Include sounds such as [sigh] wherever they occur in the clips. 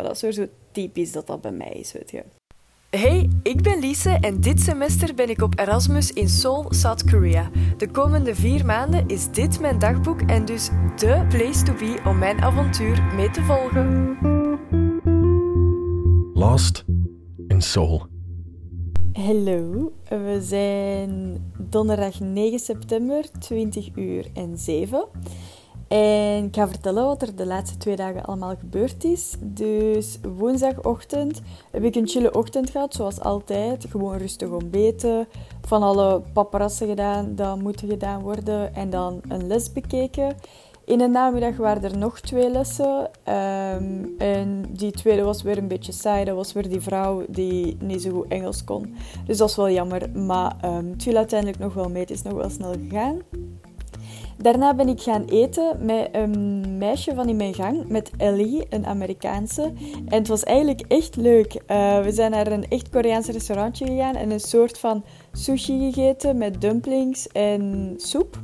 Maar dat is weer zo typisch dat dat bij mij is, weet je. Hey, ik ben Lise en dit semester ben ik op Erasmus in Seoul, South Korea. De komende vier maanden is dit mijn dagboek en dus de place to be om mijn avontuur mee te volgen. Lost in Seoul. Hallo, we zijn donderdag 9 september, 20 uur en 7. En ik ga vertellen wat er de laatste twee dagen allemaal gebeurd is. Dus woensdagochtend heb ik een chille ochtend gehad, zoals altijd. Gewoon rustig ontbeten, van alle paparazzen gedaan dat moeten gedaan worden en dan een les bekeken. In de namiddag waren er nog twee lessen. Ehm, en die tweede was weer een beetje saai. Dat was weer die vrouw die niet zo goed Engels kon. Dus dat was wel jammer. Maar um, het viel uiteindelijk nog wel mee. Het is nog wel snel gegaan. Daarna ben ik gaan eten met een meisje van in mijn gang, met Ellie, een Amerikaanse. En het was eigenlijk echt leuk. Uh, we zijn naar een echt Koreaans restaurantje gegaan en een soort van sushi gegeten met dumplings en soep.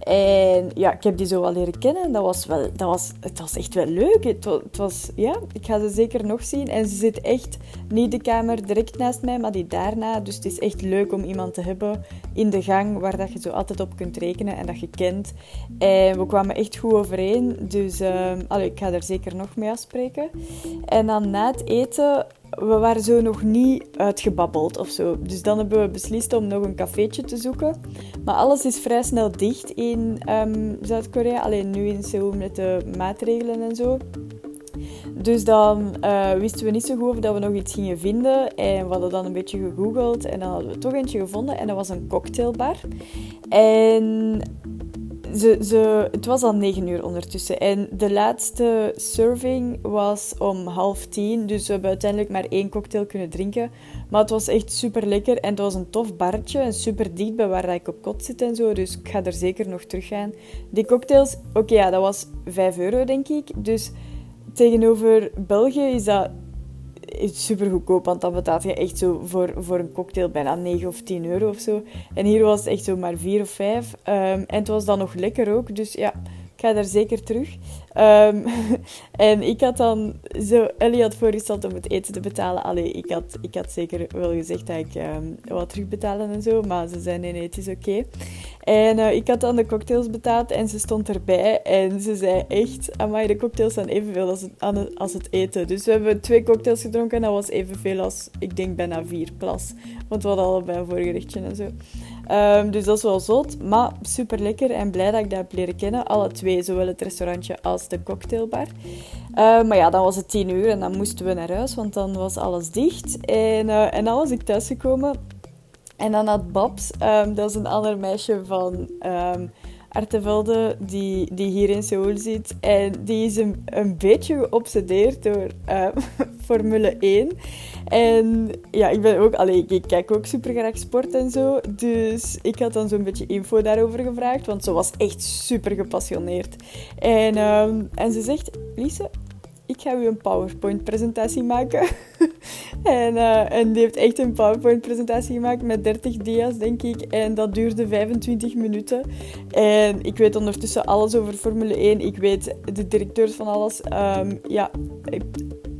En ja, ik heb die zo wel leren kennen. Dat was wel, dat was, het was echt wel leuk. Het was, ja, ik ga ze zeker nog zien. En ze zit echt niet de kamer direct naast mij, maar die daarna. Dus het is echt leuk om iemand te hebben in de gang waar dat je zo altijd op kunt rekenen en dat je kent. En we kwamen echt goed overeen. Dus uh, ik ga er zeker nog mee afspreken. En dan na het eten we waren zo nog niet uitgebabbeld of zo. Dus dan hebben we beslist om nog een cafeetje te zoeken. Maar alles is vrij snel dicht in um, Zuid-Korea. Alleen nu in Seoul met de maatregelen en zo. Dus dan uh, wisten we niet zo goed of dat we nog iets gingen vinden. En we hadden dan een beetje gegoogeld. En dan hadden we toch eentje gevonden. En dat was een cocktailbar. En ze, ze, het was al negen uur ondertussen. En de laatste serving was om half tien. Dus we hebben uiteindelijk maar één cocktail kunnen drinken. Maar het was echt super lekker. En het was een tof barretje. En super diep bij waar ik op kot zit en zo. Dus ik ga er zeker nog terug gaan. Die cocktails, oké, ja, dat was 5 euro denk ik. Dus tegenover België is dat super goedkoop, want dan betaal je echt zo voor, voor een cocktail bijna 9 of 10 euro of zo. En hier was het echt zo maar 4 of 5. Um, en het was dan nog lekker ook, dus ja, ga daar zeker terug. Um, [laughs] en ik had dan zo, Ellie had voorgesteld om het eten te betalen. Allee, ik had, ik had zeker wel gezegd dat ik um, wat terugbetalen en zo, maar ze zei nee, nee, het is oké. En uh, ik had dan de cocktails betaald en ze stond erbij en ze zei echt, amai, de cocktails zijn evenveel als het, als het eten. Dus we hebben twee cocktails gedronken en dat was evenveel als, ik denk, bijna vier plas. Want we hadden allebei een voorgerechtje en zo. Um, dus dat is wel zot, maar super lekker en blij dat ik dat heb leren kennen. Alle twee, zowel het restaurantje als de cocktailbar. Uh, maar ja, dan was het tien uur en dan moesten we naar huis, want dan was alles dicht. En, uh, en dan was ik thuisgekomen en dan had Babs, um, dat is een ander meisje van Artevelde, die, die hier in Seoul zit. En die is een, een beetje geobsedeerd door um, [laughs] Formule 1. En ja, ik ben ook, allee, ik kijk ook super graag sport en zo. Dus ik had dan zo'n beetje info daarover gevraagd, want ze was echt super gepassioneerd. En, en ze zegt, Lise, ik ga u een PowerPoint-presentatie maken. [laughs] en, uh, en die heeft echt een PowerPoint-presentatie gemaakt met 30 dia's, denk ik. En dat duurde 25 minuten. En ik weet ondertussen alles over Formule 1. Ik weet de directeurs van alles. Um, ja,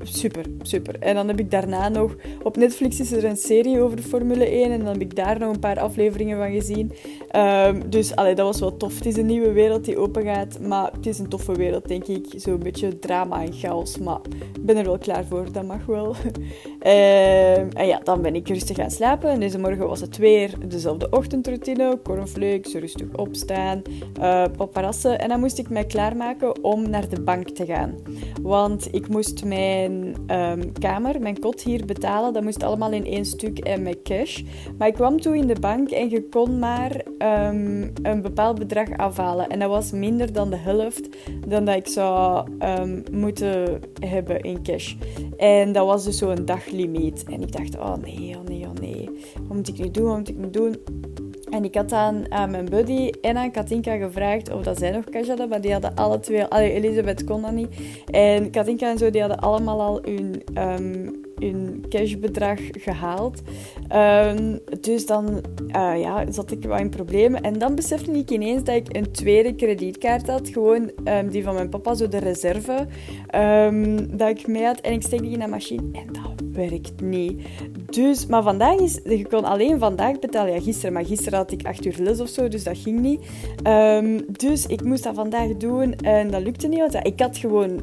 super, super. En dan heb ik daarna nog... Op Netflix is er een serie over de Formule 1 en dan heb ik daar nog een paar afleveringen van gezien. Um, dus allee, dat was wel tof. Het is een nieuwe wereld die open gaat, maar het is een toffe wereld, denk ik. Zo'n beetje drama en chaos, maar ik ben er wel klaar voor. Dat mag wel. [laughs] um, en ja, dan ben ik rustig gaan slapen. En deze morgen was het weer dezelfde ochtendroutine. Cornflakes, rustig opstaan, uh. En dan moest ik mij klaarmaken om naar de bank te gaan. Want ik moest mijn um, kamer, mijn kot hier betalen. Dat moest allemaal in één stuk en met cash. Maar ik kwam toe in de bank en je kon maar um, een bepaald bedrag afhalen. En dat was minder dan de helft dan dat ik zou um, moeten hebben in cash. En dat was dus zo'n daglimiet. En ik dacht, oh nee, oh nee, oh nee. Wat moet ik nu doen, wat moet ik nu doen? En ik had aan, mijn buddy en aan Katinka gevraagd of dat zij nog cash hadden, maar die hadden alle twee... Allee, Elisabeth kon dat niet. En Katinka en zo, die hadden allemaal al hun um, hun cashbedrag gehaald. Ehm, dus dan ja, zat ik wel in problemen. En dan besefte ik ineens dat ik een tweede kredietkaart had. Gewoon ehm, die van mijn papa, zo de reserve. dat ik mee had. En ik steek die in de machine en dat werkt niet. Dus, maar vandaag is... Je kon alleen vandaag betalen. Ja, gisteren. Maar gisteren had ik acht uur les of zo, dus dat ging niet. dus ik moest dat vandaag doen en dat lukte niet. Want ik had gewoon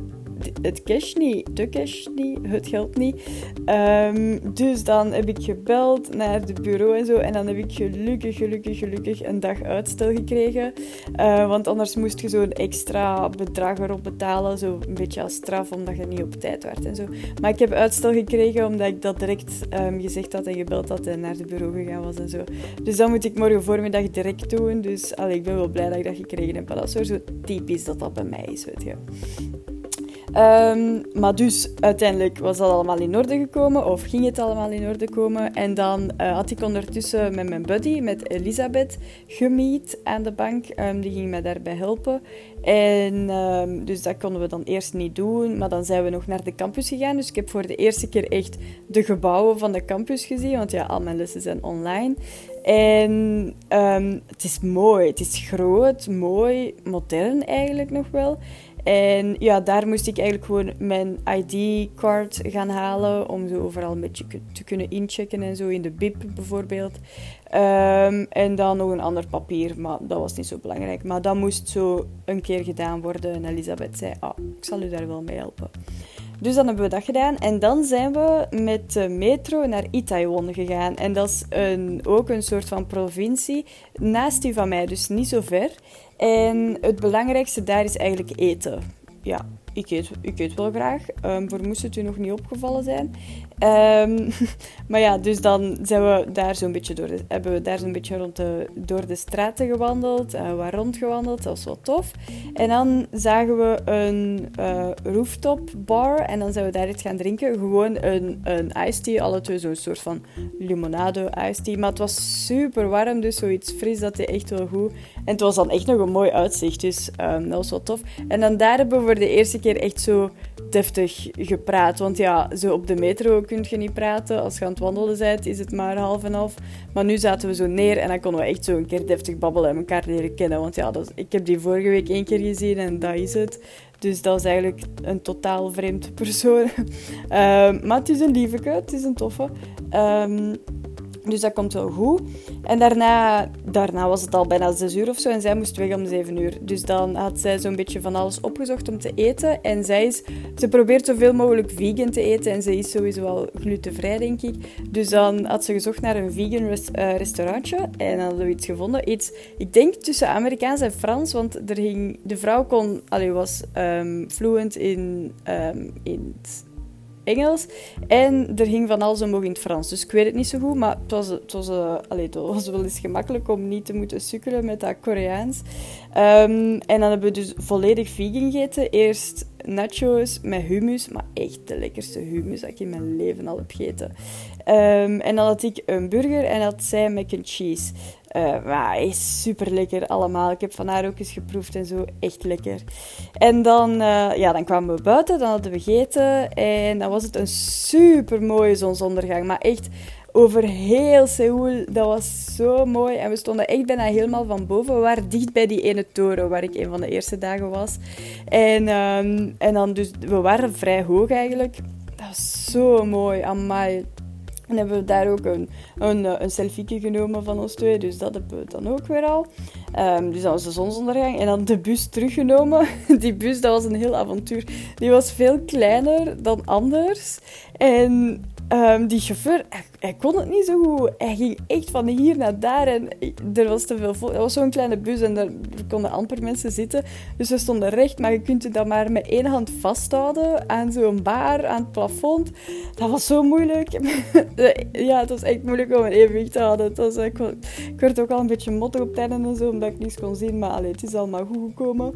het cash niet, de cash niet, het geld niet. Ehm, dus dan heb ik gebeld naar het bureau en zo. En dan heb ik gelukkig, gelukkig, gelukkig een dag uitstel gekregen. Uh, want anders moest je zo'n extra bedrag erop betalen. Zo een beetje als straf, omdat je niet op tijd werd en zo. Maar ik heb uitstel gekregen omdat ik dat direct um, gezegd had en gebeld had en naar het bureau gegaan was en zo. Dus dat moet ik morgen voormiddag direct doen. Dus allee, ik ben wel blij dat ik dat gekregen heb. Dat is zo typisch dat dat bij mij is, weet je. Um, maar dus uiteindelijk was dat allemaal in orde gekomen, of ging het allemaal in orde komen. En dan uh, had ik ondertussen met mijn buddy, met Elisabeth, gemiet aan de bank. Um, die ging mij daarbij helpen. En um, dus dat konden we dan eerst niet doen, maar dan zijn we nog naar de campus gegaan. Dus ik heb voor de eerste keer echt de gebouwen van de campus gezien, want ja, al mijn lessen zijn online. En het is mooi, het is groot, mooi, modern eigenlijk nog wel. En ja, daar moest ik eigenlijk gewoon mijn ID-card gaan halen om zo overal een beetje te kunnen inchecken en zo in de BIP bijvoorbeeld. Ehm, en dan nog een ander papier, maar dat was niet zo belangrijk. Maar dat moest zo een keer gedaan worden. En Elisabeth zei, ah, ik zal u daar wel mee helpen. Dus dan hebben we dat gedaan. En dan zijn we met de metro naar Itaewon gegaan. En dat is een, ook een soort van provincie naast die van mij, dus niet zo ver. En het belangrijkste daar is eigenlijk eten. Ja, ik eet, ik eet wel graag. Um, voor moest het u nog niet opgevallen zijn. Um, [laughs] maar ja, dus dan zijn we daar zo'n beetje door de, hebben we daar zo'n beetje rond de, door de straten gewandeld, uh, waar rondgewandeld. Dat was wel tof. En dan zagen we een uh, rooftop bar en dan zijn we daar iets gaan drinken. Gewoon een, een iced tea, alle twee zo'n soort van limonade iced tea. Maar het was super warm, dus zoiets fris, dat deed echt wel goed. En het was dan echt nog een mooi uitzicht, dus um, dat was wel tof. En dan daar hebben we voor de eerste keer echt zo deftig gepraat. Want ja, zo op de metro kun je niet praten. Als je aan het wandelen bent, is het maar half en half. Maar nu zaten we zo neer en dan konden we echt zo een keer deftig babbelen en elkaar leren kennen. Want ja, ik heb die vorige week één keer gezien en dat is het. Dus dat is eigenlijk een totaal vreemd persoon. [laughs] Ehm, maar het is een lieveke, het is een toffe. Um, dus dat komt wel goed. En daarna, daarna was het al bijna zes uur of zo en zij moest weg om zeven uur. Dus dan had zij zo'n beetje van alles opgezocht om te eten. En zij ze probeert zoveel mogelijk vegan te eten en ze is sowieso wel glutenvrij, denk ik. Dus dan had ze gezocht naar een vegan eh, restaurantje en dan hadden we iets gevonden. Iets, ik denk tussen Amerikaans en Frans, want er ging, de vrouw kon, allee, was um, fluent in, um, in Engels. En er ging van alles omhoog in het Frans. Dus ik weet het niet zo goed, maar het was, het was, uh, het was wel eens gemakkelijk om niet te moeten sukkelen met dat Koreaans. Um, en dan hebben we dus volledig vegan gegeten. Eerst nachos met hummus, maar echt de lekkerste hummus dat ik in mijn leven al heb gegeten. Um, en dan had ik een burger en had zij mac and cheese. Uh, maar is super lekker allemaal. Ik heb van haar ook eens geproefd en zo. Echt lekker. En dan, uh, ja, dan kwamen we buiten, dan hadden we gegeten. En dan was het een super mooie zonsondergang. Maar echt over heel Seoul. Dat was zo mooi. En we stonden echt bijna helemaal van boven. We waren dicht bij die ene toren waar ik een van de eerste dagen was. En, um, en dan dus, we waren vrij hoog eigenlijk. Dat was zo mooi. Amai. En hebben we daar ook een, een, eh, een selfie genomen van ons twee. Dus dat hebben we dan ook weer al. Um, dus dat was de zonsondergang. En dan de bus teruggenomen. [laughs] Die bus, dat was een heel avontuur. Die was veel kleiner dan anders. En um, die chauffeur, hij kon het niet zo goed. Hij ging echt van hier naar daar en er was te veel. Het was zo'n kleine bus en daar konden amper mensen zitten. Dus we stonden recht, maar je kunt je dan maar met één hand vasthouden aan zo'n bar, aan het plafond. Dat was zo moeilijk. [laughs] ja, het was echt moeilijk om een evenwicht te houden. Het was, ik, werd ook al een beetje mottig op tijden en zo, omdat ik niets kon zien. Maar allee, het is allemaal goed gekomen.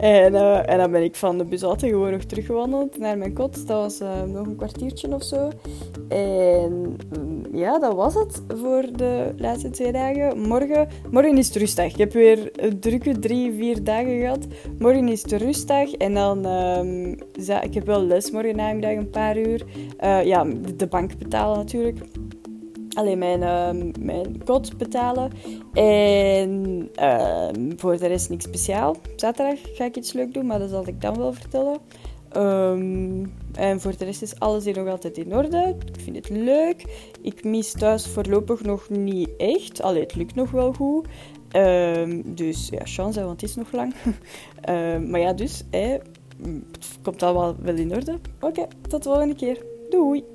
En, uh, en dan ben ik van de bus altijd gewoon nog teruggewandeld naar mijn kot. Dat was nog een kwartiertje of zo. En mm, ja, dat was het voor de laatste twee dagen. Morgen, morgen is het rustdag. Ik heb weer een drukke drie, vier dagen gehad. Morgen is het rustdag. En dan, um, ik heb wel les morgen namiddag een paar uur. Uh, ja, de bank betalen natuurlijk alleen mijn, uh, mijn kot betalen. En voor de rest niks speciaal. Zaterdag ga ik iets leuk doen, maar dat zal ik dan wel vertellen. Um, en voor de rest is alles hier nog altijd in orde. Ik vind het leuk. Ik mis thuis voorlopig nog niet echt. Allee, het lukt nog wel goed. Um, dus ja, chance, want het is nog lang. um, [laughs] maar ja, dus, hè, het komt allemaal wel in orde. Oké, tot de volgende keer. Doei!